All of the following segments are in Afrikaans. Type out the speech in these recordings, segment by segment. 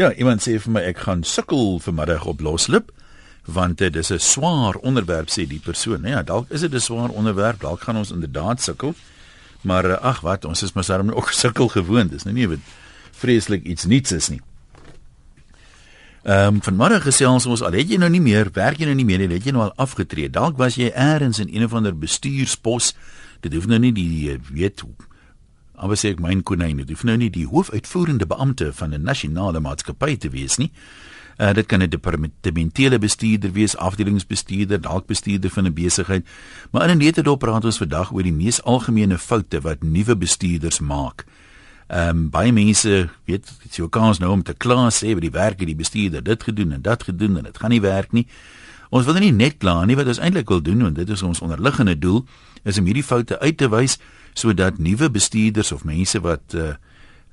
Ja, iemand sê vir my ek gaan sukkel vanmiddag op loslip want dit is 'n swaar onderwerp sê die persoon. Ja, dalk is dit 'n swaar onderwerp, dalk gaan ons inderdaad sukkel. Maar eh, ag wat, ons is mos daarom ook sukkel gewoond. Dis nou nie net vreeslik iets niets is nie. Ehm um, vanmôre gesels ons al het jy nou nie meer werk jy nou nie meer het jy nou al afgetree. Dalk was jy eers in een of ander bestuurspos. Dit hoef nou nie die weet Maar sê ek myn konyn, dit hoef nou nie die hoofuitvoerende beampte van 'n nasionale maatskappy te wees nie. Uh, dit kan 'n departementele bestuurder wees, afdelingsbestuurder, dalk bestuurder van 'n besigheid. Maar in 'n netedop praat ons vandag oor die mees algemene foute wat nuwe bestuurders maak. Ehm um, baie mense weet dit is jou kans nou om te kla sê oor die werk wat die bestuurder dit gedoen en dat gedoen en dit gaan nie werk nie. Ons wil nie net kla nie wat ons eintlik wil doen want dit is ons onderliggende doel is om hierdie foute uit te wys sodat nuwe bestuurders of mense wat uh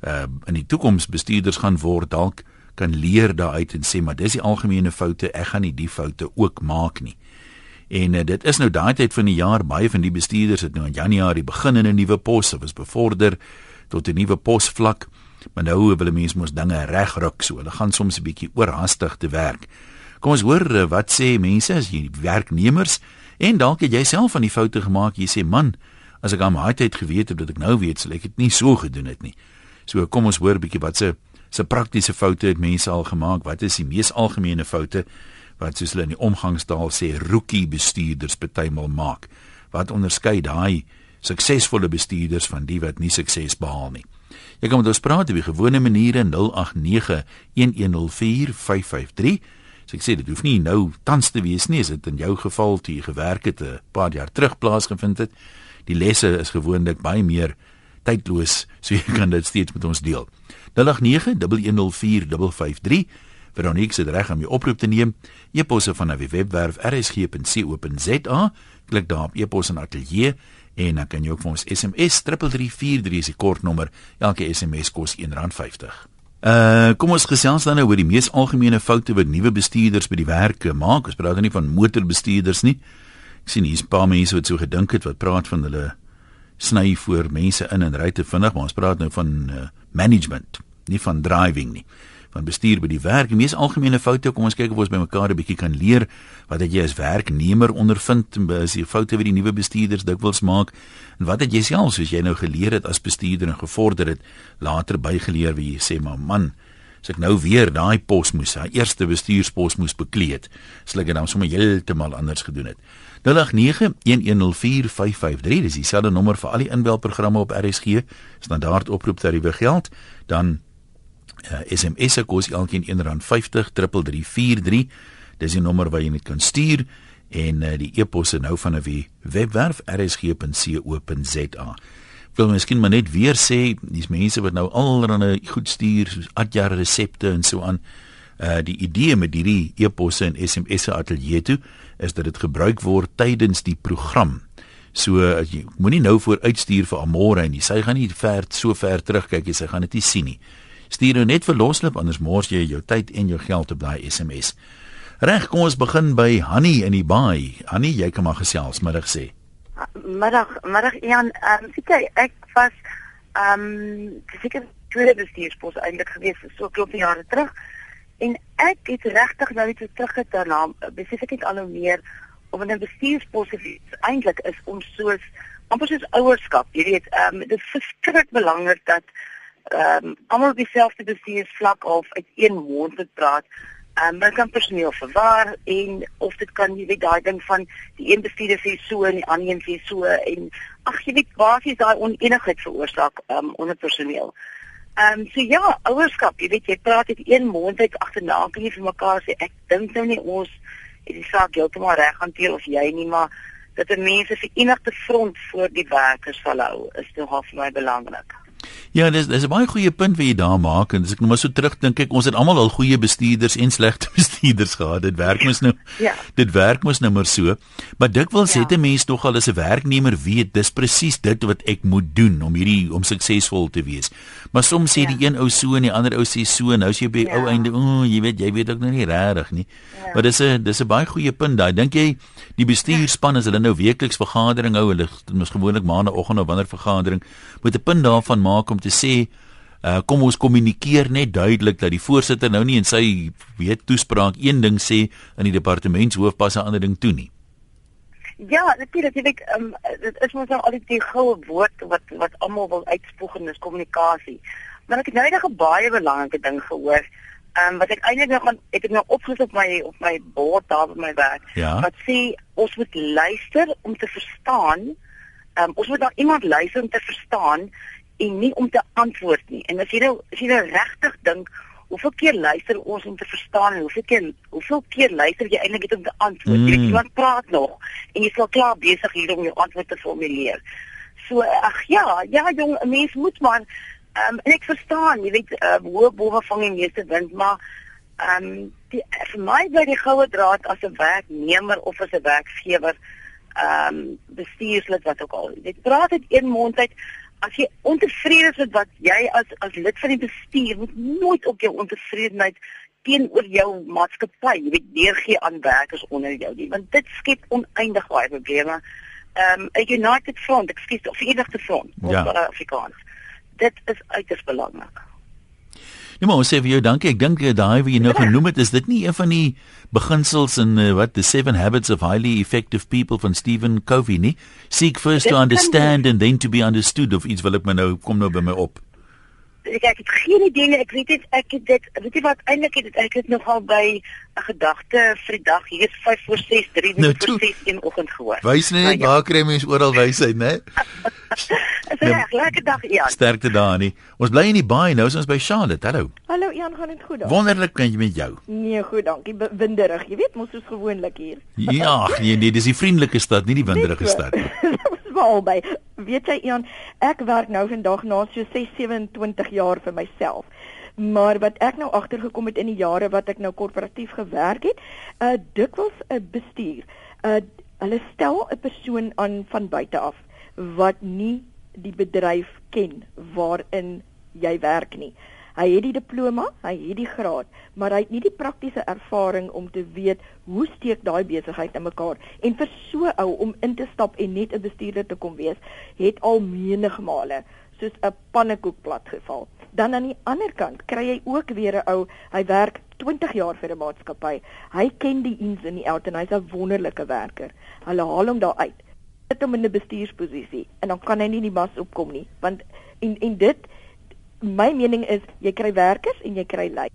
uh in die toekoms bestuurders gaan word dalk kan leer daaruit en sê maar dis die algemene foute ek gaan nie die foute ook maak nie. En uh, dit is nou daai tyd van die jaar baie van die bestuurders het nou in Januarie begin in 'n nuwe pos of is bevorder tot 'n nuwe posvlak. Maar nou wil mense mos dinge regruk so. Hulle gaan soms 'n bietjie oorhaastig te werk. Kom ons hoor wat sê mense as jy werknemers en dalk het jy self van die foute gemaak. Jy sê man, as ek aan my tyd geweet het dat ek nou weet, sal ek dit nie so gedoen het nie. So kom ons hoor 'n bietjie wat se se praktiese foute het mense al gemaak. Wat is die mees algemene foute wat soos hulle in die omgangstaal sê rookie bestuurders partymal maak? Wat onderskei daai suksesvolle bestuurders van die wat nie sukses behaal nie? Jy kan met ons praat op gewone maniere 0891104553. So ek sê dit hoef nie nou tans te wees nie, as dit in jou geval toe jy gewerk het 'n paar jaar terug plaasgevind het die lesse is gewoonlik baie meer tydloos, so jy kan dit steeds met ons deel. 0891104553 Veronique se reg om jou oproep te neem. E-posse van 'n webwerf rsg.co.za. Klik daar op e-pos en ateljee en dan kan jy ook vir ons SMS 3343 is die kortnommer. Elke SMS kos R1.50. Uh kom ons gesels dan nou oor die mees algemene foute wat nuwe bestuurders by die werk maak. Ons praat nou nie van motorbestuurders nie. Ek sien hier's 'n paar mense wat so gedink het wat praat van hulle sny voor mense in en ry te vinnig, maar ons praat nou van uh, management, nie van driving nie. Van bestuur by die werk, die mees algemene foute, kom ons kyk of ons by mekaar 'n bietjie kan leer wat het jy as werknemer ondervind as jy foute wat die nuwe bestuurders dikwels maak en wat het jy self soos jy nou geleer het as bestuurder en gevorder het later bygeleer wie jy sê maar man as ek nou weer daai pos moes, daai eerste bestuurspos moes bekleed, sal ek dit dan sommer heeltemal anders gedoen het. 0891104553 dis dieselfde nommer vir al die inbelprogramme op RSG standaard oproep tariewe geld dan uh, SMS se kos elkeen R1.50 3343 dis die nommer waar jy net kan stuur en uh, die e-posse nou van 'n webwerf rsg.co.za wil miskien maar net weer sê dis mense wat nou allerlei goed stuur soos adjare resepte en so aan uh, die idee met hierdie e-posse en SMS'e ateljee toe is dat dit gebruik word tydens die program. So as jy moenie nou voor uitstuur vir Amore en sy gaan nie ver so ver terugkyk jy sy gaan dit nie sien nie. Stuur nou net vir loslip anders mors jy jou tyd en jou geld op daai SMS. Reg, kom ons begin by Hanni in die baai. Hanni, jy kan maar gesels middag sê. Middag, middag Jan. Ehm um, sê ek was ehm um, seker tweede bestuurspos eintlik gewees so klop jare terug. En ek het regtig nou net terug het daarna besef ek net al hoe meer of 'n bestuurspos eintlik is om soos amper soos ouerskap. Jy weet, ehm um, dit is verskriklik belangrik dat ehm um, almal dieselfde bestuursvlak of uit een mond moet praat. Ehm um, men kan personeel verwar en of dit kan jy weet daai ding van die een bestuurder sê so en die ander een sê so en ag jy weet basies daai onenigheid veroorsaak ehm um, onder personeel. Ehm um, so ja, ouerskap, jy weet jy praat uit een mond uit agterna kan jy vir mekaar sê ek dink nou nie ons het die saak heeltemal reg hanteer of jy nie, maar dat 'n mens 'n verenigde front voor die werkers sal hou is nogal vir my belangrik. Ja, dis dis 'n baie goeie punt wat jy daar maak en as ek nou maar so terugdink, ek ons het almal al goeie bestuurders en slegte bestuurders gehad. Dit werk mos nou. Ja. Dit werk mos nou maar so. Maar dikwels ja. het 'n mens tog al as 'n werknemer weet dis presies dit wat ek moet doen om hierdie om suksesvol te wees. Maar soms sê ja. die een ou so en die ander ou sê so en nou as jy by ja. ou einde, o, oh, jy weet, jy weet ook nou nie regtig nie. Ja. Maar dis 'n dis 'n baie goeie punt daai. Dink jy die bestuurspan as hulle nou weekliks vergadering hou, hulle mos gewoonlik maandagooggend of wanneer vergadering, moet 'n punt daarvan maak om te sê Uh kom ons kommunikeer net duidelik dat die voorsitter nou nie in sy weet toespraak een ding sê in die departementshoof pas 'n ander ding toe nie. Ja, natuurlik, jy weet, um, dit is mos nou al die goue woord wat wat almal wil uitspoeg en dis kommunikasie. Maar ek het nou net 'n baie belangrike ding gehoor. Ehm um, wat ek eintlik nou gaan ek het nou opgesit op my op my bord daar by my werk. Ja. Wat sê ons moet luister om te verstaan. Ehm um, ons moet na iemand luister om te verstaan en nie om te antwoord nie. En as jy nou as jy nou regtig dink hoeveel keer luister ons om te verstaan en hoeveel keer hoeveel keer luister jy eintlik om te antwoord? Mm. Jy weet iemand praat nog en jy is klaar besig hier om jou antwoord te formuleer. So ag ja, ja jong, 'n mens moet maar um, ek verstaan, jy weet uh, hoe bowe vang die meeste wind, maar ehm um, die vir my bly die goue draad as 'n werknemer of as 'n werkgewer ehm um, bestuurslid wat ook al. Dit praat dit een mond uit as jy ontevrede is met wat jy as as lid van die bestuur moet nooit op jou ontevredenheid teenoor jou maatskappy, jy weet, deurgee aan werkers onder jou nie, want dit skep oneindig baie probleme. Ehm um, 'n United Front, ekskuus, of enigste front, Ja. of uh, Afrikaans. Dit is uiters belangrik. Ja, maar ons sê vir jou dankie. Ek dink eh, daai wat jy nou genoem het, is dit nie een van die beginsels in uh, wat the seven habits of highly effective people van Stephen Covey nie? Seek first to understand and then to be understood of iets wil ek my nou kom nou by my op. Ek ek het geen idee nie. Ek weet dit ek het dit weet jy wat eintlik het dit ek het nogal by 'n gedagte vir die dag hier is 5 voor 6 3 Nou, voor toe. 6 in oggend gehoor. Wys net Nou ja. waar kry mens oral wysheid, né? Is reg, lekker dag ja. Sterkte daar nie. Ons bly in die baai nou, is ons by Charlotte. Hallo. Hallo Jan, gaan dit goed daar? Wonderlik kan jy met jou. Nee, goed, dankie. Be- Winderig. Jy weet mos soos gewoonlik hier. Ja, ag, nee nee, dis die vriendelike stad, nie die winderige Net stad nie. Maar albei. Weet jy Jan, ek werk nou vandag na so 6, 27 jaar vir myself. Maar wat ek nou agtergekom het in die jare wat ek nou korporatief gewerk het, uh dikwels 'n bestuur. Uh hulle stel 'n persoon aan van buite af wat nie die bedryf ken waarin jy werk nie. Hy het die diploma, hy het die graad, maar hy het nie die praktiese ervaring om te weet hoe steek daai besigheid in mekaar. En vir so ou om in te stap en net 'n bestuurder te kom wees, het al menig male soos 'n pannekoek platgeval. Dan aan die ander kant kry jy ook weer 'n ou, hy werk 20 jaar vir 'n maatskappy. Hy ken die ins en die outs en hy's 'n wonderlike werker. Hulle haal hom daar uit. Sit hom in 'n bestuursposisie en dan kan hy nie die mas opkom nie, want en en dit my mening is jy kry werkers en jy kry lei.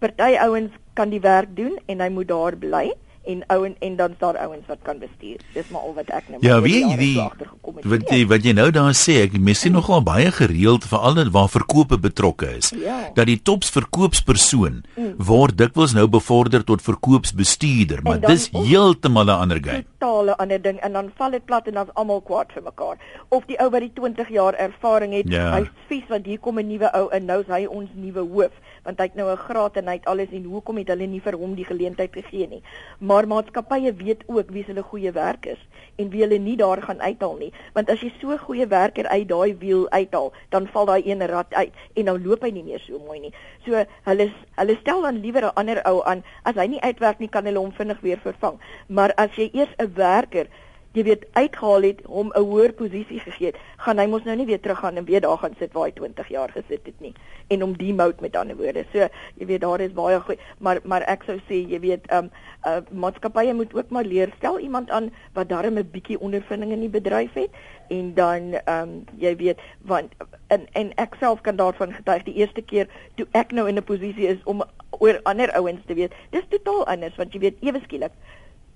Party ouens kan die werk doen en hy moet daar bly en ouen en dan is daar ouens wat kan bestuur. Dis maar al wat ek nou Ja, weet jy jare die wat jy wat jy nou daar sê, ek mis sien nogal baie gereeld veral waar verkope betrokke is. Ja. Dat die topsverkoopspersoon word dikwels nou bevorder tot verkoopsbestuurder, maar dis heeltemal 'n ander game. totale ander ding en dan val dit plat en dan's almal kwaad vir mekaar. Of die ou wat die 20 jaar ervaring het, Ja. hy's vies want hier kom 'n nuwe ou en nou is hy ons nuwe hoof want hy het nou 'n graad en hy het alles en hoekom het hulle nie vir hom die geleentheid gegee nie. Maar maatskappye weet ook wie hulle goeie werkers en wie hulle nie daar gaan uithaal nie, want as jy so 'n goeie werker uit daai wiel uithaal, dan val daai een rad uit en dan loop hy nie meer so mooi nie. So hulle hulle stel dan liewer 'n ander ou aan. As hy nie uitwerk nie, kan hulle hom vinnig weer vervang. Maar as jy eers 'n werker jy weet uitgehaal het hom 'n hoër posisie gegee het, gaan hy mos nou nie weer teruggaan en weer daar gaan sit waar hy 20 jaar gesit het nie en om die mout met ander woorde. So jy weet daar is baie goed, maar maar ek sou sê jy weet um uh, maatskappye moet ook maar leer stel iemand aan wat darm 'n bietjie ondervinding in die bedryf het en dan um jy weet want en en ek self kan daarvan getuig die eerste keer toe ek nou in 'n posisie is om oor ander ouens te weet. Dis totaal anders want jy weet ewe skielik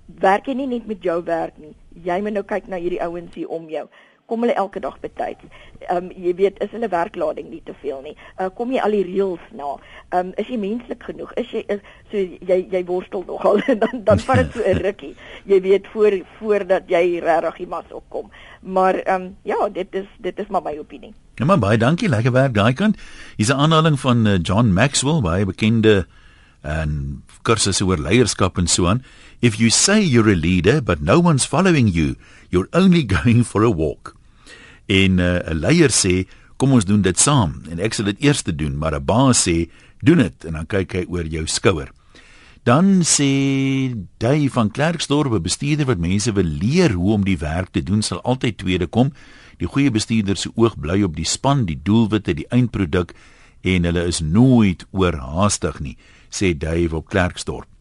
werk jy nie net met jou werk nie. Jy moet nou kyk na hierdie ouens hier om jou. Kom hulle elke dag betyds. Ehm um, jy weet is hulle werklading nie te veel nie. Uh, kom jy al die reëls na? Ehm um, is jy menslik genoeg? Is jy is, so jy jy worstel nogal en dan dan vat dit so 'n rukkie. Jy weet voor voordat jy regtig die mas opkom. Maar ehm um, ja, dit is dit is maar my opinie. Ja maar baie dankie, lekker werk daai kant. Hier's 'n aanhaling van uh, John Maxwell, baie bekende en kursusse oor leierskap en so aan. If you say you're a leader but no one's following you, you're only going for a walk. En uh, 'n leier sê, kom ons doen dit saam en ek sal dit eers doen, maar 'n baas sê, doen dit en dan kyk hy oor jou skouer. Dan sê Dave van Klerksdorp, 'n bestuurder wat mense wil leer hoe om die werk te doen, sal altyd tweede kom. Die goeie bestuurder se oog bly op die span, die doelwitte, die eindproduk en hulle is nooit oorhaastig nie, sê Dave op Klerksdorp.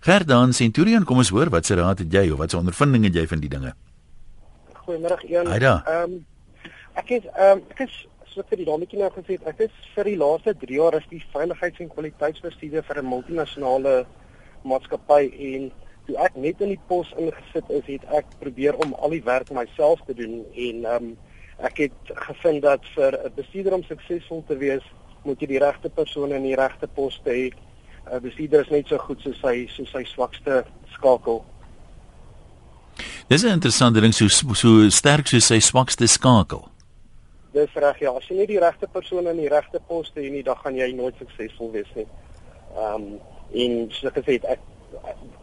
Gerdan Centurion, kom ons hoor wat se raad het jy of wat se ondervinding het jy van die dinge? Goeiemôre Ian. Ehm um, ek is ehm um, ek is so vir die dametjie nou gesê ek is vir die laaste 3 jaar as die veiligheids- en kwaliteitsbestuurder vir 'n multinasjonale maatskappy en toe ek net in die pos ingesit is, het ek probeer om al die werk myself te doen en ehm um, ek het gevind dat vir 'n bestuurder om suksesvol te wees, moet jy die regte persone in die regte poste hê. 'n Bestuurder is net so goed soos sy so sy swakste skakel. Dis 'n interessante ding so so sterk soos sy swakste skakel. Dis reg ja, as jy nie die regte persone in die regte poste het nie, dan gaan jy nooit suksesvol wees nie. Ehm um, en soos ek gesê het, ek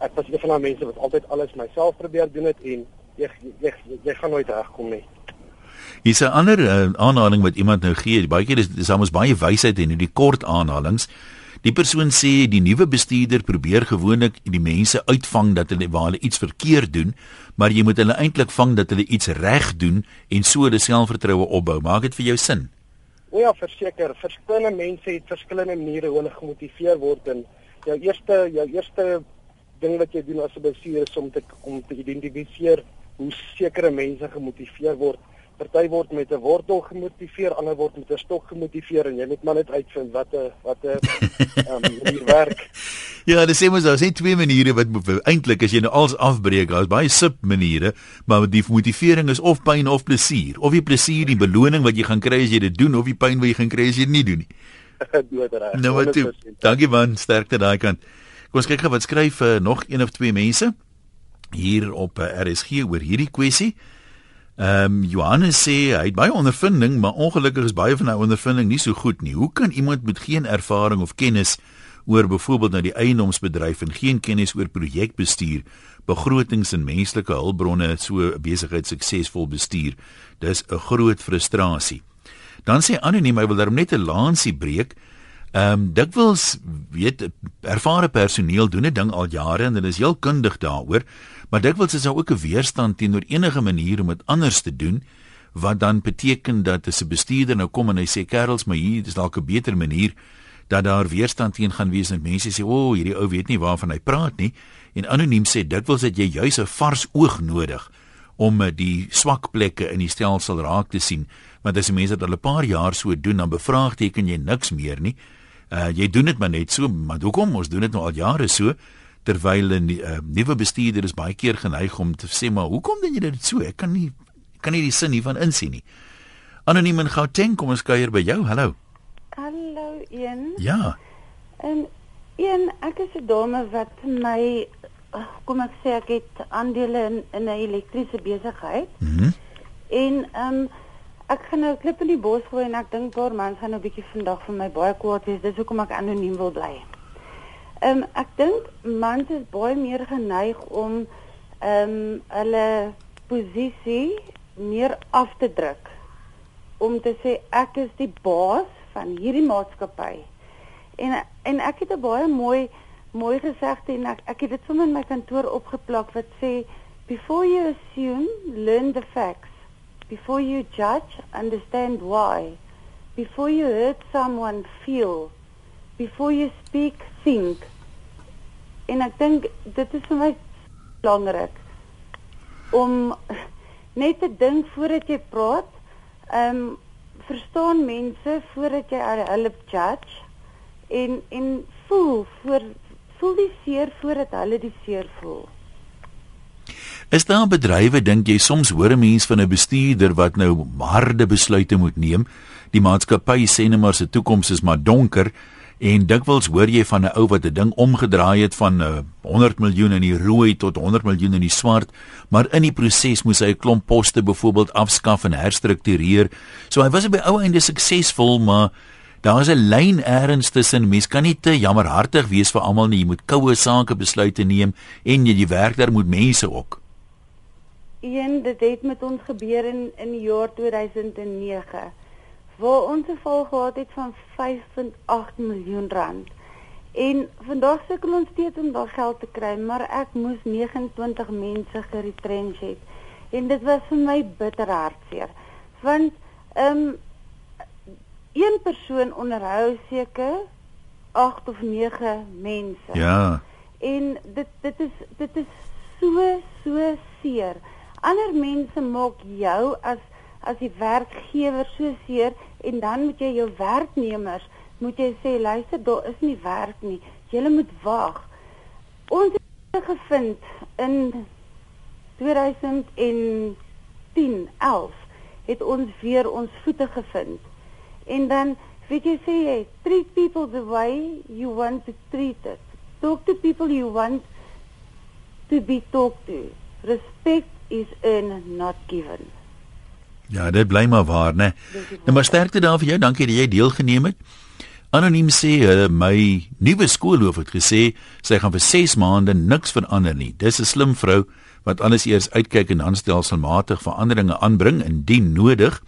ek was een van daai mense wat altyd alles myself probeer doen het en jy jy jy, jy gaan nooit regkom nie. Hier's 'n ander uh, aanhaling wat iemand nou gee. Baie keer is dis almos baie wysheid in hierdie kort aanhalings. Die persoon sê die nuwe bestuurder probeer gewoonlik die mense uitvang dat hulle waar hulle iets verkeerd doen, maar jy moet hulle eintlik vang dat hulle iets reg doen en so hulle selfvertroue opbou. Maak dit vir jou sin? O ja, verseker. Verskillende mense het verskillende maniere hoe hulle gemotiveer word en jou eerste jou eerste ding wat jy doen as 'n bestuurder is om te om te identifiseer hoe sekere mense gemotiveer word party word met 'n wortel gemotiveer, ander word met 'n stok gemotiveer en jy moet maar net uitvind wat 'n wat 'n ehm um, werk. Ja, dis mos daar is twee maniere wat eintlik as jy nou als afbreek, daar's baie sub maniere, maar die motivering is of pyn of plesier. Of jy plesier die beloning wat jy gaan kry as jy dit doen of die pyn wat jy gaan kry as jy dit nie doen nie. Doodreg. Nou wat toe. Dankie man, sterkte daai kant. Kom ons kyk gou wat skryf uh, nog een of twee mense hier op uh, RSG oor hierdie kwessie. Ehm um, Johannes sê hy het baie ondervinding, maar ongelukkig is baie van hy ondervinding nie so goed nie. Hoe kan iemand met geen ervaring of kennis oor byvoorbeeld nou die eiendomsbedryf en geen kennis oor projekbestuur, begrotings en menslike hulpbronne so 'n besigheid suksesvol bestuur? Dis 'n groot frustrasie. Dan sê anoniem hy wil daarom net 'n lansie breek. Ehm um, dikwels weet ervare personeel doen 'n ding al jare en hulle is heel kundig daaroor. Maar dikwels is daar ook 'n weerstand teenoor enige manier om dit anders te doen wat dan beteken dat as 'n bestuurder nou kom en hy sê kerels maar hier is dalk 'n beter manier dat daar weerstand teen gaan wees en mense sê o, oh, hierdie ou weet nie waarvan hy praat nie en anoniem sê dikwels het jy juis 'n vars oog nodig om die swak plekke in die stelsel raak te sien want as mense dit al 'n paar jaar so doen dan bevraagteken jy niks meer nie. Uh, jy doen dit maar net so maar hoekom? Ons doen dit nou al jare so terwyl 'n uh, nuwe bestuurder is baie keer geneig om te sê maar hoekom doen jy dit so? Ek kan nie kan nie die sin hiervan insien nie. Anoniem in Gauteng, kom ons kuier by jou. Hallo. Hallo een. Ja. En een ek is 'n dame wat my kom ek sê ek het aandele in in 'n elektriese besigheid. Mhm. Mm en ehm um, ek gaan nou klip in die bos gooi en ek dink paar mans gaan nou bietjie vandag vir my baie kwaad wees. Dis hoekom ek anoniem wil bly. Ehm um, ek dink mans is baie meer geneig om ehm um, hulle posisie meer af te druk. Om te sê ek is die baas van hierdie maatskappy. En en ek het 'n baie mooi mooi gesegde en ek ek het dit sommer in my kantoor opgeplak wat sê before you assume learn the facts. Before you judge understand why. Before you hurt someone feel before you speak think. En ek dink dit is vir my belangrik om net te dink voordat jy praat. Ehm um, verstaan mense voordat jy hulle judge en en voel voor voel die seer voordat hulle die seer voel. Is daar bedrywe dink jy soms hoor 'n mens van 'n bestuurder wat nou harde besluite moet neem? Die maatskappy sê net maar se toekoms is maar donker En dikwels hoor jy van 'n ou wat 'n ding omgedraai het van uh, 100 miljoen in die rooi tot 100 miljoen in die swart, maar in die proses moes hy 'n klomp poste byvoorbeeld afskaf en herstruktureer. So hy was op die ou einde suksesvol, maar daar is 'n lyn eers tussen mens kan nie te jammerhartig wees vir almal nie. Jy moet koue sake besluite neem en jy die werk daar moet mense ook. Een dit het met ons gebeur in in die jaar 2009 waar ons 'n val gehad het van 5.8 miljoen rand. En vandag sukkel ons steeds om daai geld te kry, maar ek moes 29 mense geretrench het. En dit was vir my bitter hartseer. Want ehm um, een persoon onderhou seker 8 of 9 mense. Ja. En dit dit is dit is so so seer. Ander mense maak jou as as die werkgewer so seer en dan moet jy jou werknemers moet jy sê luister daar is nie werk nie. Jy moet wag. Ons het gevind in 2010 11 het ons weer ons voete gevind. En dan weet jy sê jy treat people the way you want to treat it. Talk to people you want to be talked to. Respect is earned not given. Ja, dit bly maar waar, né? Nou maar sterkte daar vir jou. Dankie dat jy deelgeneem het. Anoniem sê hulle my nuwe skoolhoof het gesê sy gaan vir 6 maande niks verander nie. Dis 'n slim vrou wat alles eers uitkyk en aanstelselmatig veranderinge aanbring indien nodig.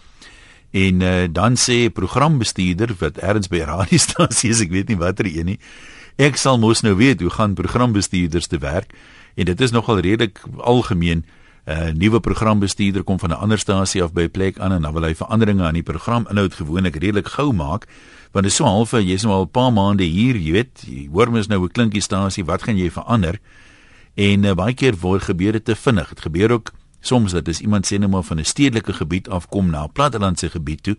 En uh, dan sê programbestuurder wat erns by radiostasie is, ek weet nie watter een nie. Ek sal mos nou weet hoe gaan programbestuurders te werk en dit is nogal redelik algemeen. 'n uh, Nuwe programbestuurder kom van 'n ander stasie af by 'n plek aan en dan wil hy veranderinge aan die programinhoud gewoonlik redelik gou maak want dit is so half jy's nou al 'n paar maande hier, jy weet, jy hoor mens nou 'n klinkie stasie, wat gaan jy verander? En uh, baie keer word gebeure te vinnig. Dit gebeur ook soms dat as iemand sê net maar van 'n stedelike gebied afkom na 'n plattelandse gebied toe,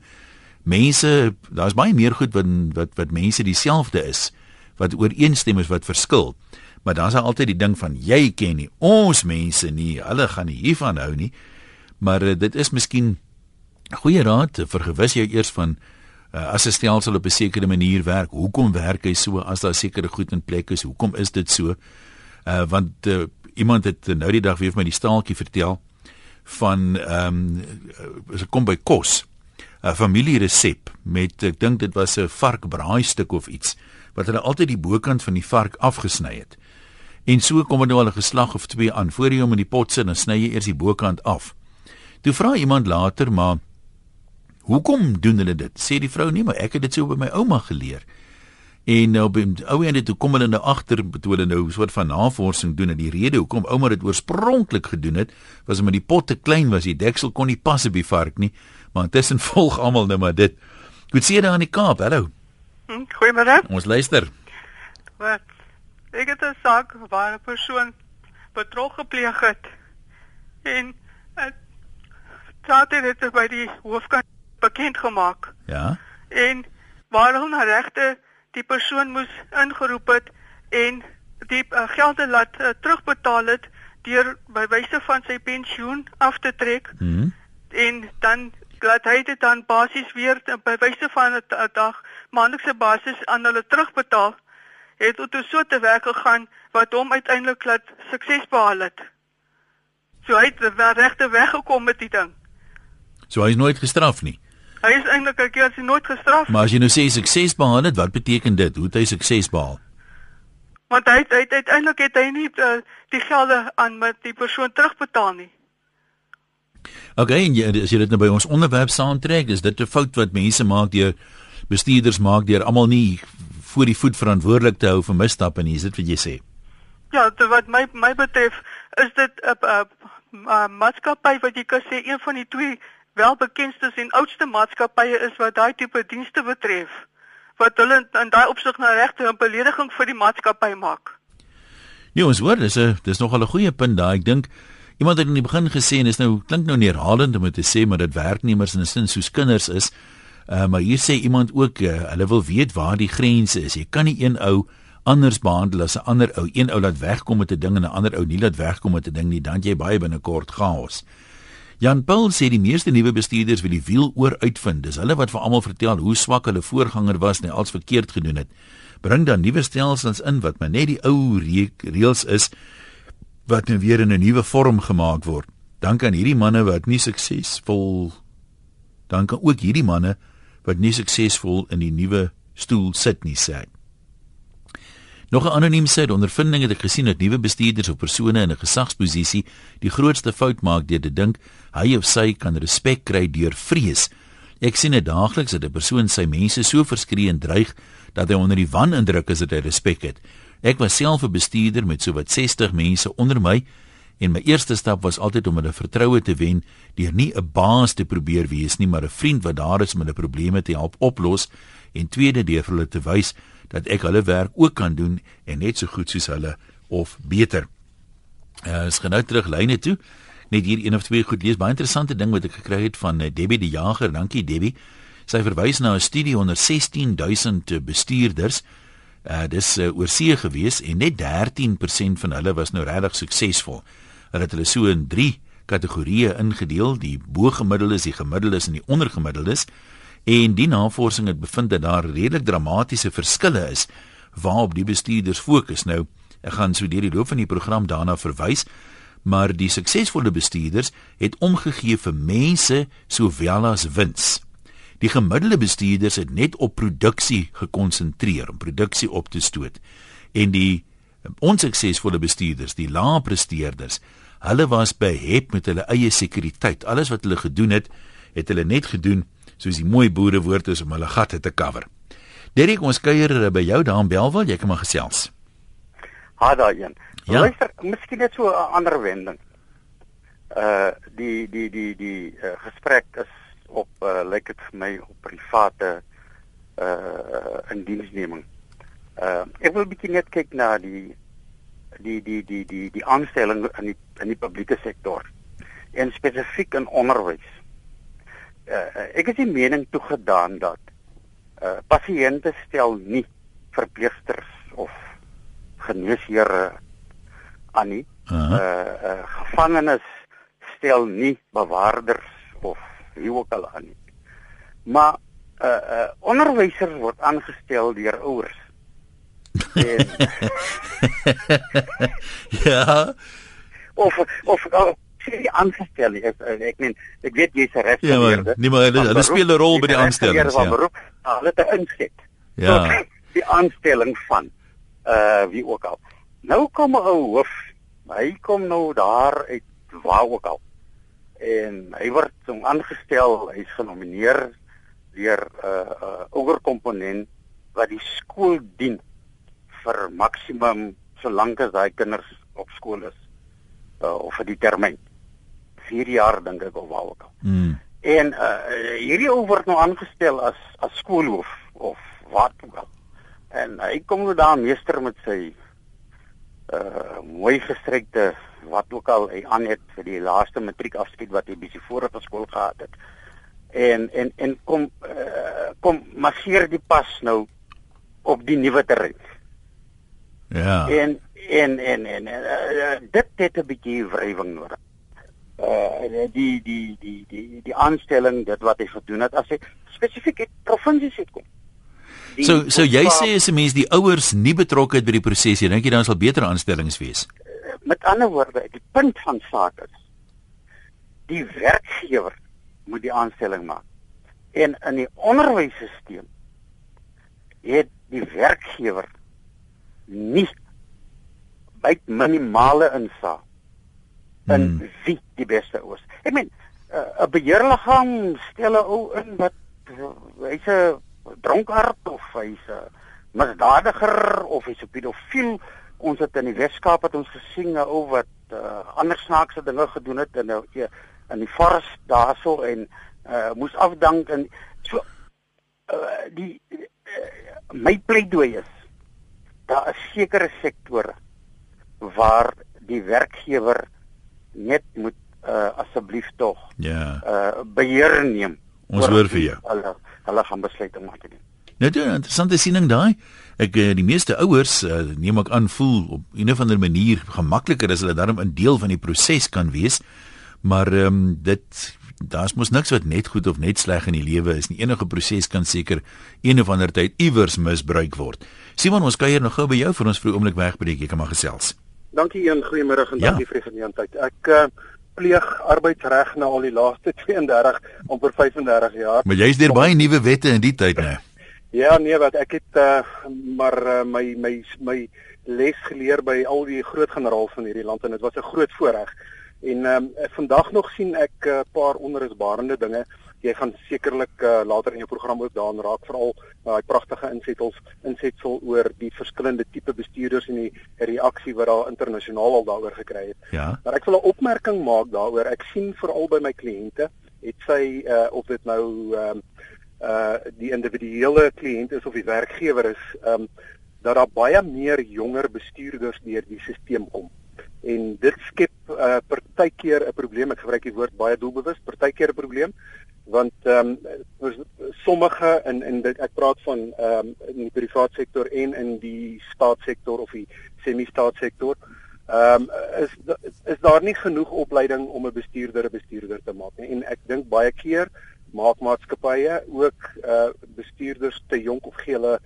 mense, daar's baie meer goed wat wat wat mense dieselfde is, wat ooreenstem is wat verskil. Maar dan's daar altyd die ding van jy ken nie ons mense nie, hulle gaan nie hiervan hou nie. Maar uh, dit is miskien goeie raad vir gewis jou eers van uh, as 'n stelsel op 'n sekere manier werk. Hoekom werk hy so as daar sekere goed in plek is? Hoekom is dit so? Uh want uh, iemand het nou die dag weer vir my die staaltjie vertel van ehm um, as ek kom by kos. 'n Familieresep met ek dink dit was 'n varkbraaistuk of iets wat hulle altyd die bokant van die vark afgesny het. En so kom dit nou al 'n geslag of twee aan. Voor jy hom in die pot sit, dan sny jy eers die bokant af. Toe vra iemand later, maar Hoekom doen hulle dit? Sê die vrou nie, maar ek het dit so by my ouma geleer. En nou by ou en dit toe kom hulle nou agter toe hulle nou 'n soort van navorsing doen en die rede hoekom ouma dit oorspronklik gedoen het, was omdat die pot te klein was, die deksel kon nie pas op die vark nie, maar intussen volg almal nou maar dit. Goed sien daar in die Kaap. Hallo. Hm, goeiemôre. Ons luister. Wat? Ek het 'n saak waar 'n persoon betrog gepleeg het. En staat dit by die hoofkant bekend gemaak. Ja. En waarom na regte die persoon moes ingeroep het en die uh, gelde laat uh, terugbetaal het deur by wyse van sy pensioen af te trek. Mhm. En dan laat hy dit dan basies weer by wyse van 'n dag maandelikse basis aan hulle terugbetaal. Het tot so te werk gegaan wat hom uiteindelik laat sukses behaal het. So hy het regte weggekom met die ding. So hy is nooit gestraf nie. Hy is eintlik 'n keer sy nooit gestraf. Maar as jy nou sê sukses behaal het, wat beteken dit? Hoe het hy sukses behaal? Want hy het uiteindelik het hy nie uh, die gelde aan met die persoon terugbetaal nie. Okay, en jy, as jy dit nou by ons onderwerp saamtrek, is dit 'n fout wat mense maak deur bestuurders maak deur almal nie voor die voet verantwoordelik te hou vir misstappe nie. Is dit wat jy sê? Ja, dit wat my my betref, is dit 'n uh, uh, maatskappy wat jy kan sê een van die twee welbekendstes en oudste maatskappye is wat daai tipe dienste betref wat hulle in daai opsig na regte 'n belediging vir die maatskappy maak. Nee, ons hoor dis 'n dis nogal 'n goeie punt daai. Ek dink iemand het in die begin gesê en dis nou klink nou neerhalend om te sê maar dit werknemers in 'n sin soos kinders is. Uh, maar hier sê iemand ook uh, hulle wil weet waar die grense is. Jy kan nie een ou anders behandel as 'n ander ou. Een ou laat wegkom met 'n ding en 'n ander ou nie laat wegkom met 'n ding nie, dan jy baie binnekort chaos. Jan Paul sê die meeste nuwe bestuurders wil die wiel oor uitvind. Dis hulle wat vir almal vertel hoe swak hulle voorganger was en alles verkeerd gedoen het. Bring dan nuwe stelsels in wat maar net die ou reëls is wat nou weer in 'n nuwe vorm gemaak word. Dan kan hierdie manne wat nie suksesvol dan kan ook hierdie manne wat nie suksesvol in die nuwe stoel sit nie sê. Nog 'n anoniem sê ondervindinge het ek gesien dat nuwe bestuurders of persone in 'n gesagsposisie die grootste fout maak deur te dink hy of sy kan respek kry deur vrees. Ek sien dit daagliks dat 'n persoon sy mense so verskree en dreig dat hy onder die wan indruk is dat hy respek het. Ek was self 'n bestuurder met sowat 60 mense onder my En my eerste stap was altyd om hulle vertroue te wen deur nie 'n baas te probeer wees nie, maar 'n vriend wat daar is om hulle probleme te help oplos en tweede deur vir hulle te wys dat ek hulle werk ook kan doen en net so goed soos hulle of beter. Uh, is genou terug lyne toe. Net hier een of twee goed lees. Baie interessante ding wat ek gekry het van uh, Debbie die Jager. Dankie Debbie. Sy verwys na 'n studie onder 16000 bestuurders. Uh dis uh, oor see gewees en net 13% van hulle was nou regtig suksesvol. Hulle het hulle so in 3 kategorieë ingedeel: die bo-gemiddeldes, die gemiddeldes en die ondergemiddeldes. En die navorsing het bevind dat daar redelik dramatiese verskille is waarop die bestuurders fokus. Nou, ek gaan so deur die loop van die program daarna verwys, maar die suksesvolle bestuurders het omgegee vir mense sowel as wins. Die gemiddelde bestuurders het net op produksie gekonsentreer om produksie op te stoot. En die onsuksesvolle bestuurders, die lae presteerders, hulle was behep met hulle eie sekuriteit. Alles wat hulle gedoen het, het hulle net gedoen soos die mooi boere woord is om hulle gatte te cover. Derek, ons kuier by jou daar in Belwel, jy kan maar gesels. Ha daar een. Ja. Luister, miskien net so 'n ander wending. Uh die die die die uh, gesprek is op uh lyk dit vir my op private uh indiensneming. Uh ek wil bietjie net kyk na die die die die die die aanstelling in die in die publieke sektor en spesifiek in onderwys. Uh ek is die mening toegedaan dat uh pasiënte stel nie verpleegsters of geneesheere aan nie. Uh -huh. Uh, uh gevangenes stel nie bewaarders of wie ook al aan nie. Maar uh uh onderwysers word aangestel deur ouers. En ja. of of of sê die aangestel nie. Ek ek meen ek weet jy's 'n Ja, maar nee maar hulle, hulle speel 'n rol by die van ja. beroep, Hulle te inset. Ja. tot die aanstelling van uh wie ook al. Nou kom 'n ou hoof. Hy kom nou daar uit waar ook al. En hy word so aangestel, hy's genomineer deur 'n uh, uh, ouerkomponent wat die skool dien vir maksimum solank as daai kinders op skool is uh, of vir die termyn. 4 jaar dink ek of waar ook al. Mm. En uh, hierdie ou word nou aangestel as as skoolhoof of wat ook al. En hy kom nou daar meester met sy uh mooi gestrekte wat ook al hy aan het vir die laaste matriekafskeid wat hy by sy vorige skool gehad het. En en en kom uh, kom masseer die pas nou op die nuwe terrein. Ja. En en en en uh, dit het 'n bietjie wrywing nodig. Uh die die die die die aanstelling dit wat hy gedoen het as hy spesifiek uit provinsies uitkom. Die- So so jy sê as 'n mens die ouers nie betrokke het by die proses nie, dink jy dan sal beter aanstellings wees? met ander woorde, die punt van saak is die werkgewer moet die aanstelling maak. En in die onderwysstelsel het die werkgewer nie by minimale insaag in Hmm. wie die beste is. Ek meen, uh, 'n beheerliggaam stel 'n ou in wat uh, hy's 'n dronkaard of hy's 'n misdadiger of hy's 'n pedofiel. Ons het in die Weskaap het ons gesien 'n ou wat uh, ander snaakse dinge gedoen het in 'n in die forest daarso en uh, moes afdank en so uh, die uh, my pleidooi is daar is sekere sektore waar die werkgewer net moet uh, asseblief tog Ja. uh, beheer neem. Ons oor hoor vir jou. Hulle hulle gaan besluite maak nie. Net 'n interessante siening daai. Ek eh, die meeste ouers uh, neem ek aan voel op 'n of ander manier gemakliker as hulle daarom 'n deel van die proses kan wees. Maar ehm um, dit daar's mos niks wat net goed of net sleg in die lewe is nie. Enige proses kan seker een of ander tyd iewers misbruik word. Simon, ons kuier nog gou by jou vir ons vir 'n oomblik wegbreek. Jy kan maar gesels. Dankie een goeiemôre en Ja. dankie vir die geleentheid. Ek uh, pleeg arbeidsreg nou al die laaste 32 amper 35 jaar. Maar jy's deur baie nuwe wette in die tyd nou. Ja, nee, wat ek het uh, maar uh, my my my les geleer by al die groot generaals van hierdie land en dit was 'n groot voorreg. En ehm um, vandag nog sien ek 'n uh, paar onrusbarende dinge jy gaan sekerlik uh, later in jou program ook daaraan raak veral daai uh, pragtige insetsels insetsel oor die verskillende tipe bestuurders en die reaksie wat daar internasionaal al daaroor gekry het. Ja. Maar ek wil 'n opmerking maak daaroor. Ek sien veral by my kliënte, het sy uh, of dit nou ehm um, uh die individuele kliënt is of die werkgewer is, ehm um, dat daar baie meer jonger bestuurders deur die stelsel kom en dit skep uh, partykeer 'n probleem. Ek gebruik die woord baie doelbewus, partykeer 'n probleem want ehm um, sommige in in dit ek praat van ehm um, in die private sektor en in die staatssektor of die semi-staatssektor ehm um, is is daar nie genoeg opleiding om 'n bestuurder 'n bestuurder te maak nie. En ek dink baie keer maak maatskappye ook uh bestuurders te jonk of gee hulle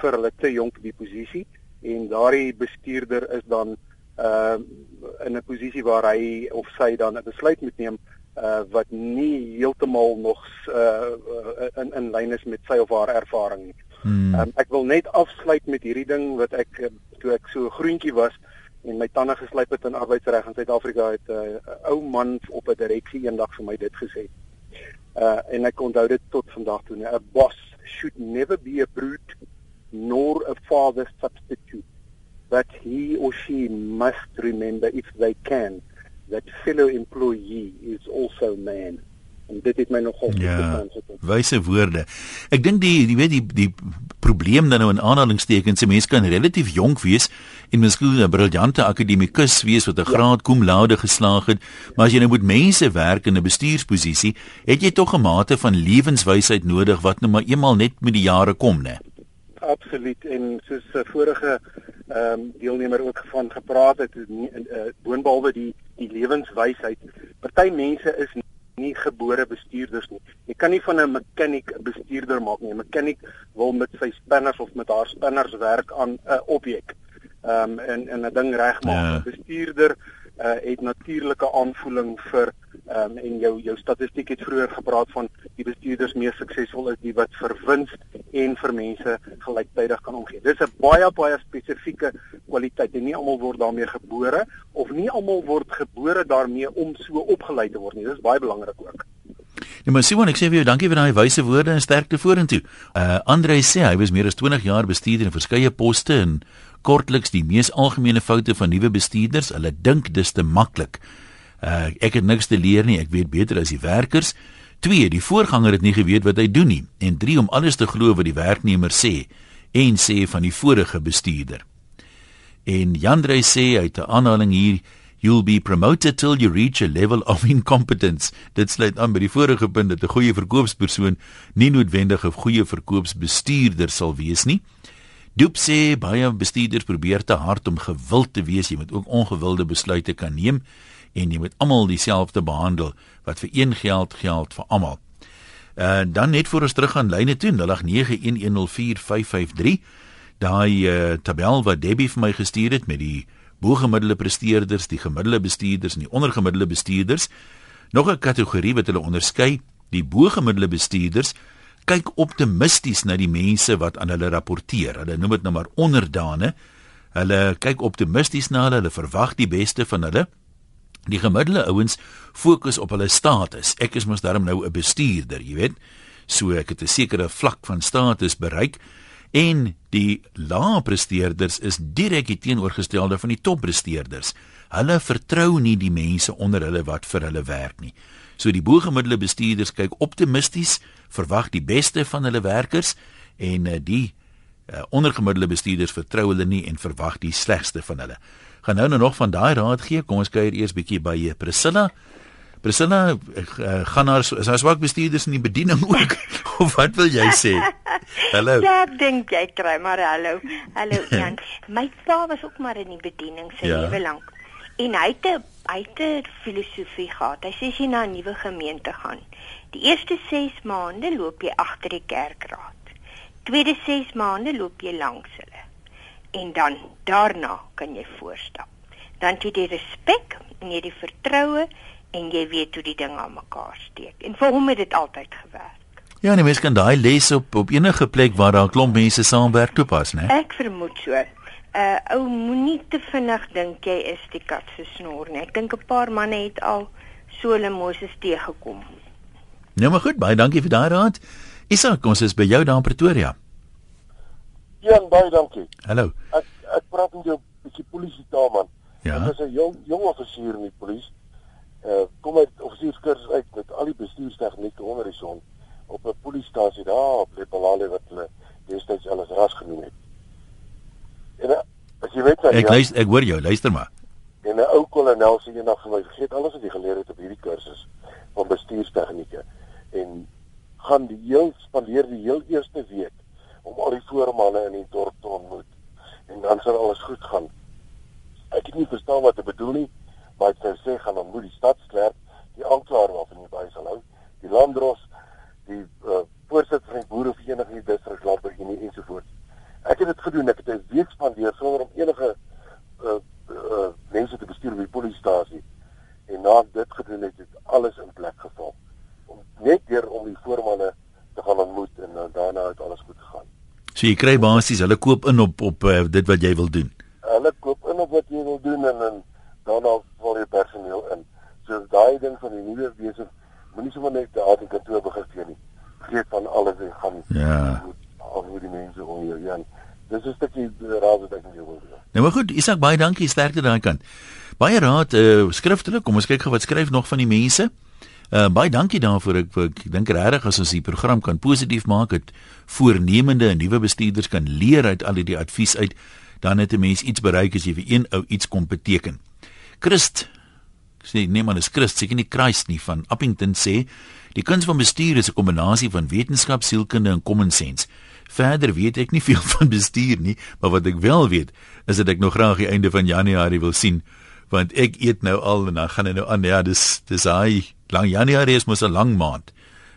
vir hulle te jonk die posisie. En daardie bestuurder is dan uh in 'n posisie waar hy of sy dan 'n besluit moet neem uh wat nie heeltemal nog uh in in lyn is met sy of haar ervaring nie. Hmm. Um, ek wil net afsluit met hierdie ding wat ek toe ek so groentjie was en my tande geslyp het in arbeidsreg in Suid-Afrika het 'n uh, ou man op 'n direksie eendag vir my dit gesê. Uh en ek onthou dit tot vandag toe. 'n Boss should never be a brute nor a father substitute. But he or she must remember if they can that fellow employee is also man en dit het my nogal ja, wyse woorde. Ek dink die jy weet die die probleem dan nou in aanhalingstekens se mense kan relatief jonk wees en miskien 'n briljante akademikus wees wat 'n ja. graad cum laude geslaag het, maar as jy nou met mense werk in 'n bestuursposisie, het jy tog 'n mate van lewenswysheid nodig wat nou maar eenmal net met die jare kom, né? Absoluut en soos 'n vorige ehm um, deelnemer ook van gepraat het, uh, boonbehalwe die die lewenswysheid. Party mense is nie gebore bestuurders nie. Jy kan nie van 'n mechanic 'n bestuurder maak nie. 'n Mechanic wil met sy spinners of met haar spinners werk aan 'n objek. Ehm um, en en 'n ding regmaak. 'n ja. Bestuurder uh, het natuurlike aanvoeling vir ehm um, en jou jou statistiek het vroeër gepraat van die bestuurders mees suksesvol is die wat vir wins en vir mense gelyktydig kan omgee. Dis 'n baie baie spesifieke kwaliteit en nie almal word daarmee gebore of nie almal word gebore daarmee om so opgelei te word nie. Dis baie belangrik ook. Ja, maar Simon, ek sê vir jou dankie vir daai wyse woorde en sterkte vorentoe. Uh Andre sê hy was meer as 20 jaar bestuurder in verskeie poste en kortliks die mees algemene foute van nuwe bestuurders, hulle dink dis te maklik. Uh ek het niks te leer nie, ek weet beter as die werkers. 2. Die voorganger het nie geweet wat hy doen nie en 3 om alles te glo wat die werknemer sê en sê van die vorige bestuurder. En Jandrey sê uit 'n aanhaling hier You'll be promoted till you reach a level of incompetence. Dit sluit aan by die vorige punt dat 'n goeie verkoopspersoon nie noodwendig 'n goeie verkoopsbestuurder sal wees nie. Doop sê baie bestuurders probeer te hard om gewild te wees, jy moet ook ongewilde besluite kan neem en jy moet almal dieselfde behandel wat vir een geld geld vir almal. Uh dan net voor ons terug aan lyne toe 0891104553 daai uh, tabel wat Debbie vir my gestuur het met die boegemiddelde presteerders, die gemiddelde bestuurders en die ondergemiddelde bestuurders. Nog 'n kategorie wat hulle onderskei, die boegemiddelde bestuurders kyk optimisties na die mense wat aan hulle rapporteer. Hulle noem dit nou maar onderdane. Hulle kyk optimisties na hulle, hulle verwag die beste van hulle. Die gemiddelde ouens fokus op hulle status. Ek is mos daarom nou 'n bestuurder, jy weet. So ek het 'n sekere vlak van status bereik en die lae presteerders is direk die teenoorgestelde van die toppresteerders. Hulle vertrou nie die mense onder hulle wat vir hulle werk nie. So die bo-gemiddelde bestuurders kyk optimisties, verwag die beste van hulle werkers en uh, die uh, ondergemiddelde bestuurders vertrou hulle nie en verwag die slegste van hulle gaan nou nog van daai raad gee. Kom ons kuier eers bietjie by eh, Priscilla. Priscilla, uh, gaan haar is haar swak bestuurders in die bediening ook of wat wil jy sê? Hallo. Ja, dink jy kry maar hallo. Hallo Jan. My pa was ook maar in die bediening sy ja. lewe lank. En hy het 'n hy het 'n filosofie gehad. Hy sê as jy na 'n nuwe gemeente gaan, die eerste 6 maande loop jy agter die kerkraad. Tweede 6 maande loop jy langs hulle en dan daarna kan jy voorstap. Dan het jy die respek en jy die vertroue en jy weet hoe die dinge aan mekaar steek. En vir hom het dit altyd gewerk. Ja, nee, mens kan daai les op op enige plek waar daar klomp mense saamwerk toepas, né? Ek vermoed so. Uh ou moenie te vinnig dink jy is die kat se snor nie. Ek dink 'n paar manne het al so hulle Moses teëgekom. Nou maar goed, baie dankie vir daai raad. Isak, ons is by jou daar in Pretoria. Ja, baie dankie. Hallo. Ek ek praat met jou bietjie polisie taal man. Ja. Ek is 'n jong jong offisier in die polisie. Uh kom uit offisierskursus uit met al die bestuurstegnieke onder die son op 'n polisiestasie daar op Lepalale wat hulle destyds alles ras genoem het. En uh, as jy weet wat Ek luister, ek hoor jou, luister maar. En 'n ou kolonel sê eendag vir my vergeet alles wat jy geleer het op hierdie kursus van bestuurstegnieke en gaan die heel spandeer die heel eerste week om al die voormanne in die dorp te ontmoet en dan sal alles goed gaan. Ek het nie verstaan wat hy bedoel nie, maar hy sê gaan ontmoet die stadsklerk, die aanklaer waarvan hy by sal hou, die landdros, die uh, voorsitter van die boerevereniging in die distrik Landbouunie ensovoorts. Ek het dit gedoen, ek het 'n week spandeer sonder om enige uh, uh, mense te bestuur by die polisiestasie. En na dit gedoen het, het alles in plek geval. Om net deur om die voormanne te gaan ontmoet en uh, daarna het alles goed gegaan. So jy kry basies hulle koop in op op uh, dit wat jy wil doen. Hulle koop in op wat jy wil doen en, en daarna val jy personeel in. So daai ding van die nuwe wese moenie sommer net daar in kantoor begin sien nie. Vergeet van alles en gaan Ja. al hoe die mense om jou ja. Dis is dat jy raad wat ek jou wil doen. Nou maar goed, Isak, baie dankie sterkte daai kant. Baie raad uh, skriftelik, kom ons kyk gou wat skryf nog van die mense. Uh baie dankie daarvoor. Ek ek dink regtig as ons die program kan positief maak, het voornemende en nuwe bestuurders kan leer uit al die advies uit, dan het 'n mens iets bereik as jy vir een ou iets kom beteken. Christ sê nee man, is Christ, seker nie Christ nie van Appington sê die kuns van bestuur is 'n kombinasie van wetenskap, sielkunde en common sense. Verder weet ek nie veel van bestuur nie, maar wat ek wel weet is dat ek nog graag die einde van Januarie wil sien want ek eet nou al en dan gaan dit nou aan ja dis dis hy lang Januarie is mos 'n lang maand.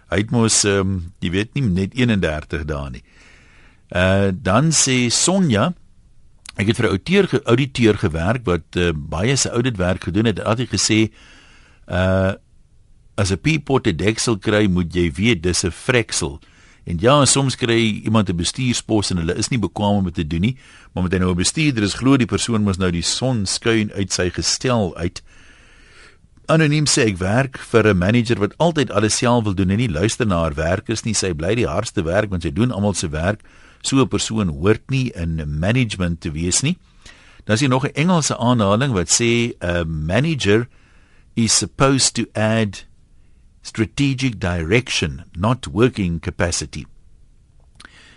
Hy het mos ehm um, jy weet nie net 31 dae nie. Uh dan sê Sonja ek het vir 'n outeur geauditeer gewerk wat uh, baie se auditwerk gedoen het. Hy het gesê uh as 'n peapot 'n deksel kry, moet jy weet dis 'n freksel. En ja, soms kry iemand 'n bestuurspos en hulle is nie bekwame om dit te doen nie, maar met hy nou 'n bestuurder is, glo die persoon mos nou die son skyn uit sy gestel uit. Anoniem sê ek werk vir 'n manager wat altyd alles self wil doen en nie luister na haar werkers nie. Sy bly die hardste werk want sy doen almal se werk. So 'n persoon hoort nie in management te wees nie. Dan is hier nog 'n Engelse aanhaling wat sê 'n manager is supposed to add strategic direction, not working capacity.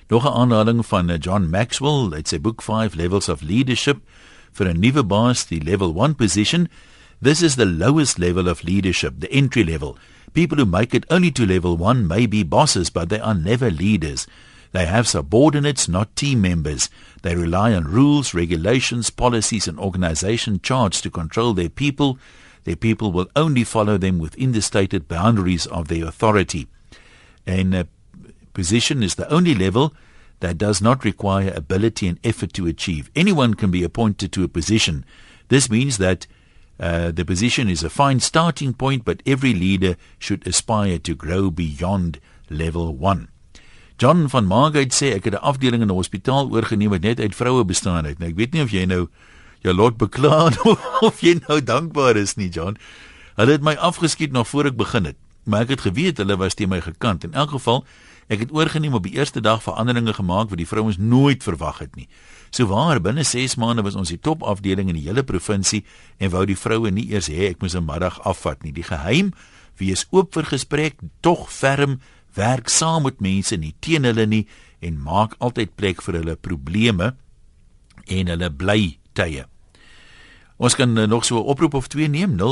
Nog 'n aanhaling van eh, John Maxwell, uit sy boek 5 Levels of Leadership vir 'n nuwe baas, die level 1 position. This is the lowest level of leadership, the entry level. People who make it only to level 1 may be bosses, but they are never leaders. They have subordinates, not team members. They rely on rules, regulations, policies, and organization charts to control their people. Their people will only follow them within the stated boundaries of their authority. And uh, position is the only level that does not require ability and effort to achieve. Anyone can be appointed to a position. This means that uh, the position is a fine starting point, but every leader should aspire to grow beyond level 1. John van Margate sê ek het 'n afdeling in 'n hospitaal oorgeneem wat net uit vroue bestaan het. Nou ek weet nie of jy nou jou lot bekla of jy nou dankbaar is nie, John. Hulle het my afgeskiet nog voor ek begin het, maar ek het geweet hulle was teen my gekant. In elk geval, ek het oorgeneem op die eerste dag veranderinge gemaak wat die vrouens nooit verwag het nie. So waar binne 6 maande was ons die topafdeling in die hele provinsie en wou die vroue nie eers hê ek moes 'n middag afvat nie. Die geheim: wees oop vir gesprek, tog ferm, werk saam met mense nie teen hulle nie en maak altyd plek vir hulle probleme en hulle bly tye. Ons kan uh, nog so 'n oproep of twee neem 0891104553.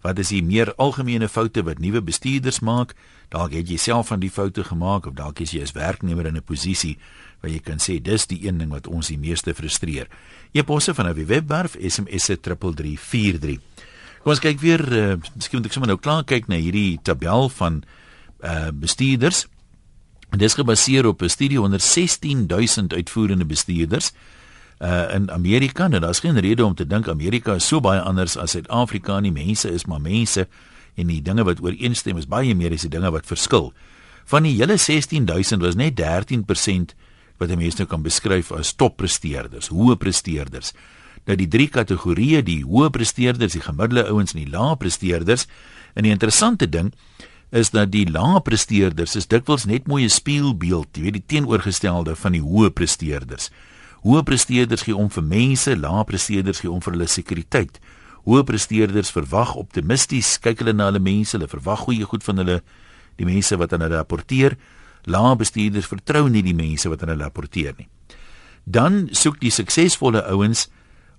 Wat is die meer algemene foute wat nuwe bestuurders maak? Dalk het jy self van die foute gemaak of dalk is jy as werknemer in 'n posisie waar jy kan sê dis die een ding wat ons die meeste frustreer. E-posse van 'n webwerf SMS 3343. Kom ons kyk weer, uh, miskien moet ek sommer nou klaar kyk na hierdie tabel van uh bestuurders. Dit is gebaseer op 'n studie onder 16000 uitvoerende bestuurders uh in Amerika. Nou daar's geen rede om te dink Amerika is so baie anders as Suid-Afrika nie. Mense is maar mense en die dinge wat ooreenstem is baie meer as die dinge wat verskil. Van die hele 16000 was net 13% wat mense nou kan beskryf as toppresteerders, hoë presteerders. Nou die drie kategorieë, die hoë presteerders, die gemiddelde ouens en die lae presteerders, En die interessante ding is dat die lae presteerders is dikwels net mooi 'n spieelbeeld, jy weet die teenoorgestelde van die hoë presteerders. Hoë presteerders gee om vir mense, lae presteerders gee om vir hulle sekuriteit. Hoë presteerders verwag optimisties, kyk hulle na hulle mense, hulle verwag goeie goed van hulle die mense wat aan hulle rapporteer. Lae bestuurders vertrou nie die mense wat aan hulle rapporteer nie. Dan soek die suksesvolle ouens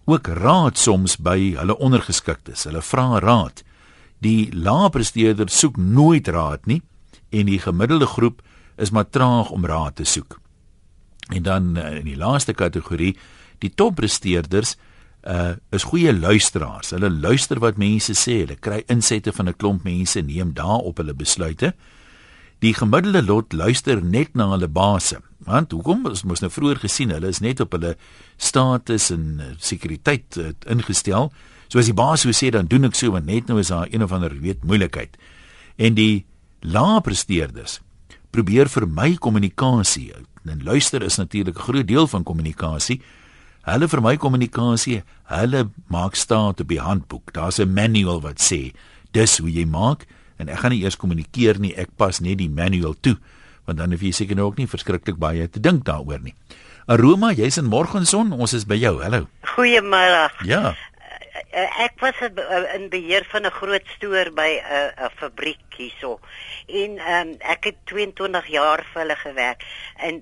ook raad soms by hulle ondergeskiktes. Hulle vra raad. Die lae presteerders soek nooit raad nie en die gemiddelde groep is maar traag om raad te soek. En dan eh, in die laaste kategorie, die toppresteerders uh is goeie luisteraars. Hulle luister wat mense sê, hulle kry insette van 'n klomp mense, neem daarop hulle besluite. Die gemiddelde lot luister net na hulle baase. Want hoekom? Ons moes nou vroeër gesien, hulle is net op hulle status en uh, sekuriteit uh, ingestel. So as die baas so sê dan doen ek so want net nou is daar een of ander weet moeilikheid. En die lae presteerders probeer vermy kommunikasie. En luister is natuurlik 'n groot deel van kommunikasie. Hulle vermy kommunikasie. Hulle maak staat op die handboek. Daar's 'n manual wat sê dis hoe jy maak en ek gaan nie eers kommunikeer nie. Ek pas net die manual toe want dan hoef jy seker nou ook nie verskriklik baie te dink daaroor nie. Aroma, jy's in Morgenson. Ons is by jou. Hallo. Goeiemôre. Ja uh, ek was in beheer van 'n groot stoor by 'n 'n fabriek hierso. En um, ek het 22 jaar vir hulle gewerk en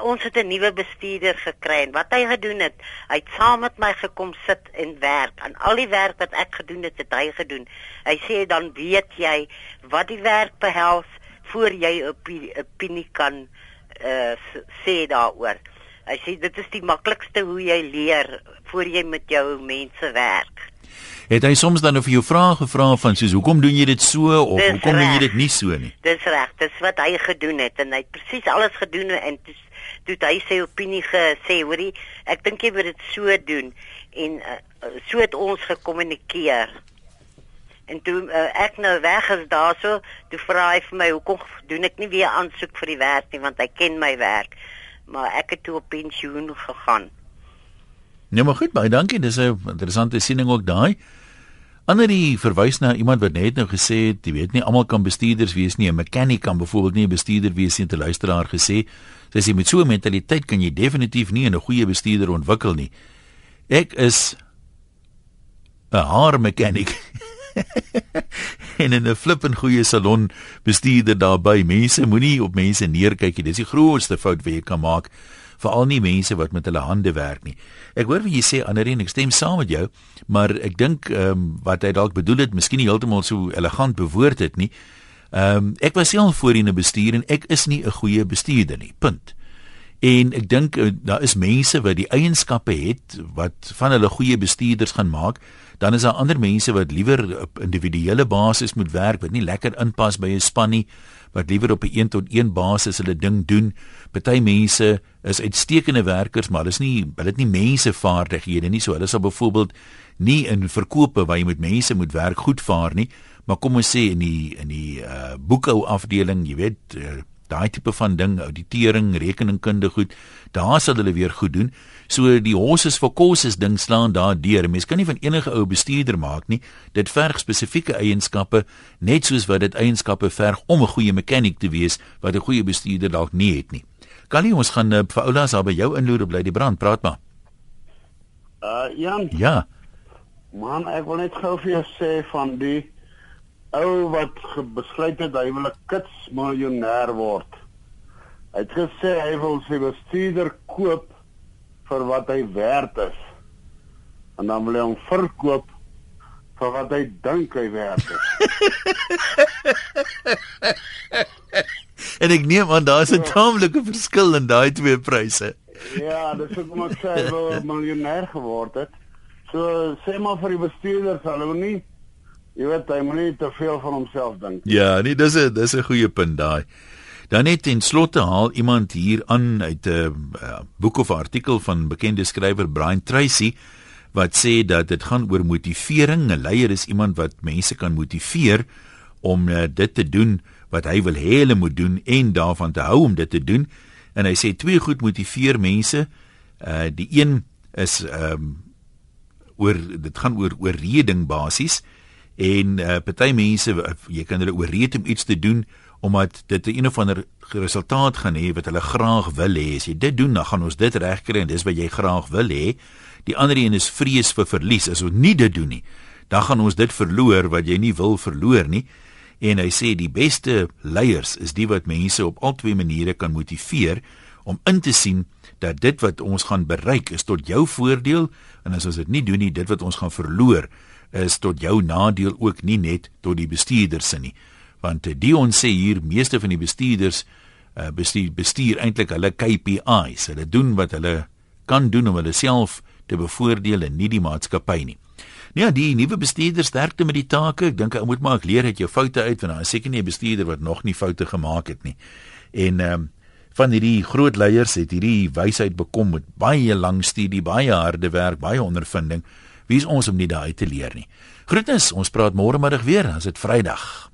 ons het 'n nuwe bestuurder gekry en wat hy gedoen het, hy het saam met my gekom sit en werk. Aan al die werk wat ek gedoen het, het hy gedoen. Hy sê dan weet jy wat die werk behels voor jy 'n opinie kan uh, sê daaroor. Hy sê dit is die maklikste hoe jy leer voor jy met jou mense werk. Het hy soms dan of jou vrae gevra van soos hoekom doen jy dit so of dis hoekom recht. doen jy dit nie so nie? Dis reg, dis wat hy gedoen het en hy het presies alles gedoen en dis toe hy sy opinie gesê, hoorie, ek dink jy moet dit so doen en uh, so het ons gekommunikeer. En toe uh, ek nou weg is daarso, toe vra hy vir my hoekom doen ek nie weer aansoek vir die werk nie want hy ken my werk maar ek het toe op pensioen gegaan. Nee, maar goed, baie dankie. Dis 'n interessante siening ook daai. Anderie verwys na iemand wat net nou gesê het, jy weet nie almal kan bestuurders wees nie. 'n Mechanic kan byvoorbeeld nie 'n bestuurder wees nie, 'n luisteraar gesê. Sy sê met so 'n mentaliteit kan jy definitief nie 'n goeie bestuurder ontwikkel nie. Ek is 'n haar mechanic. en in 'n flippend goeie salon bestuurder daarby. Mense moenie op mense neerkyk nie. Dis die grootste fout wat jy kan maak, veral nie mense wat met hulle hande werk nie. Ek hoor wat jy sê Anderien, ek stem saam met jou, maar ek dink ehm um, wat hy dalk bedoel het, miskien nie heeltemal so elegant bewoord het nie. Ehm um, ek was self voorheen 'n bestuurder en ek is nie 'n goeie bestuurder nie. Punt. En ek dink uh, daar is mense wat die eienskappe het wat van hulle goeie bestuurders gaan maak dan is daar ander mense wat liewer op individuele basis moet werk, wat nie lekker inpas by 'n span nie, wat liewer op 'n een tot een basis hulle ding doen. Party mense is uitstekende werkers, maar hulle is nie hulle het nie mensevaardighede nie. So hulle sal byvoorbeeld nie in verkope waar jy met mense moet werk goed vaar nie, maar kom ons sê in die in die uh boekhou afdeling, jy weet, uh, daai tipe van ding, auditering, rekeningkunde goed, daar sal hulle weer goed doen. So die horses for courses ding slaan daar deur. Mens kan nie van enige ou bestuurder maak nie. Dit verg spesifieke eienskappe, net soos wat dit eienskappe verg om 'n goeie mechanic te wees wat 'n goeie bestuurder dalk nie het nie. Callie, ons gaan uh, vir Oulas daar by jou inloer bly die brand, praat maar. Uh Jan. Ja. Man, ek wil net gou vir jou sê van die ou wat besluit het hy wil 'n kits miljonair word. Hy het gesê hy wil sy bestuurder koop vir wat hy werd is. En dan wil hy hom verkoop vir wat hy dink hy werd is. en ek neem aan daar's 'n taamlike verskil in daai twee pryse. ja, dis hoe kom ek sê hy wil miljonair geword het. So sê maar vir die bestuurder sal hy nie Jy weet hy moenie te veel van homself dink. Ja, nee, dis 'n dis 'n goeie punt daai. Dan net ten slotte haal iemand hier aan uit 'n uh, boek of artikel van bekende skrywer Brian Tracy wat sê dat dit gaan oor motivering. 'n Leier is iemand wat mense kan motiveer om uh, dit te doen wat hy wil hê hulle moet doen en daarvan te hou om dit te doen. En hy sê twee goed motiveer mense. Uh die een is ehm um, oor dit gaan oor oorreding basies En uh party mense jy kan hulle ooreed om iets te doen omdat dit 'n of ander resultaat gaan hê wat hulle graag wil hê. As jy dit doen, dan gaan ons dit regkry en dis wat jy graag wil hê. Die ander een is vrees vir verlies. As ons nie dit doen nie, dan gaan ons dit verloor wat jy nie wil verloor nie. En hy sê die beste leiers is die wat mense op albei maniere kan motiveer om in te sien dat dit wat ons gaan bereik is tot jou voordeel en as ons dit nie doen nie, dit wat ons gaan verloor is tot jou nadeel ook nie net tot die bestuurders se nie want eh, Dion sê hier meeste van die bestuurders uh, bestuur bestuur eintlik hulle KPIs. Hulle doen wat hulle kan doen om hulle self te bevoordeel en nie die maatskappy nie. Nee, ja, die nuwe bestuurders sterkte met die take. Ek dink ou moet maar leer uit jou foute uit want daar is seker nie 'n bestuurder wat nog nie foute gemaak het nie. En ehm um, van hierdie groot leiers het hierdie wysheid bekom met baie lang studie, baie harde werk, baie ondervinding. Wie is ons om nie daai te leer nie? Groetnis, ons praat môre middag weer, dit Vrydag.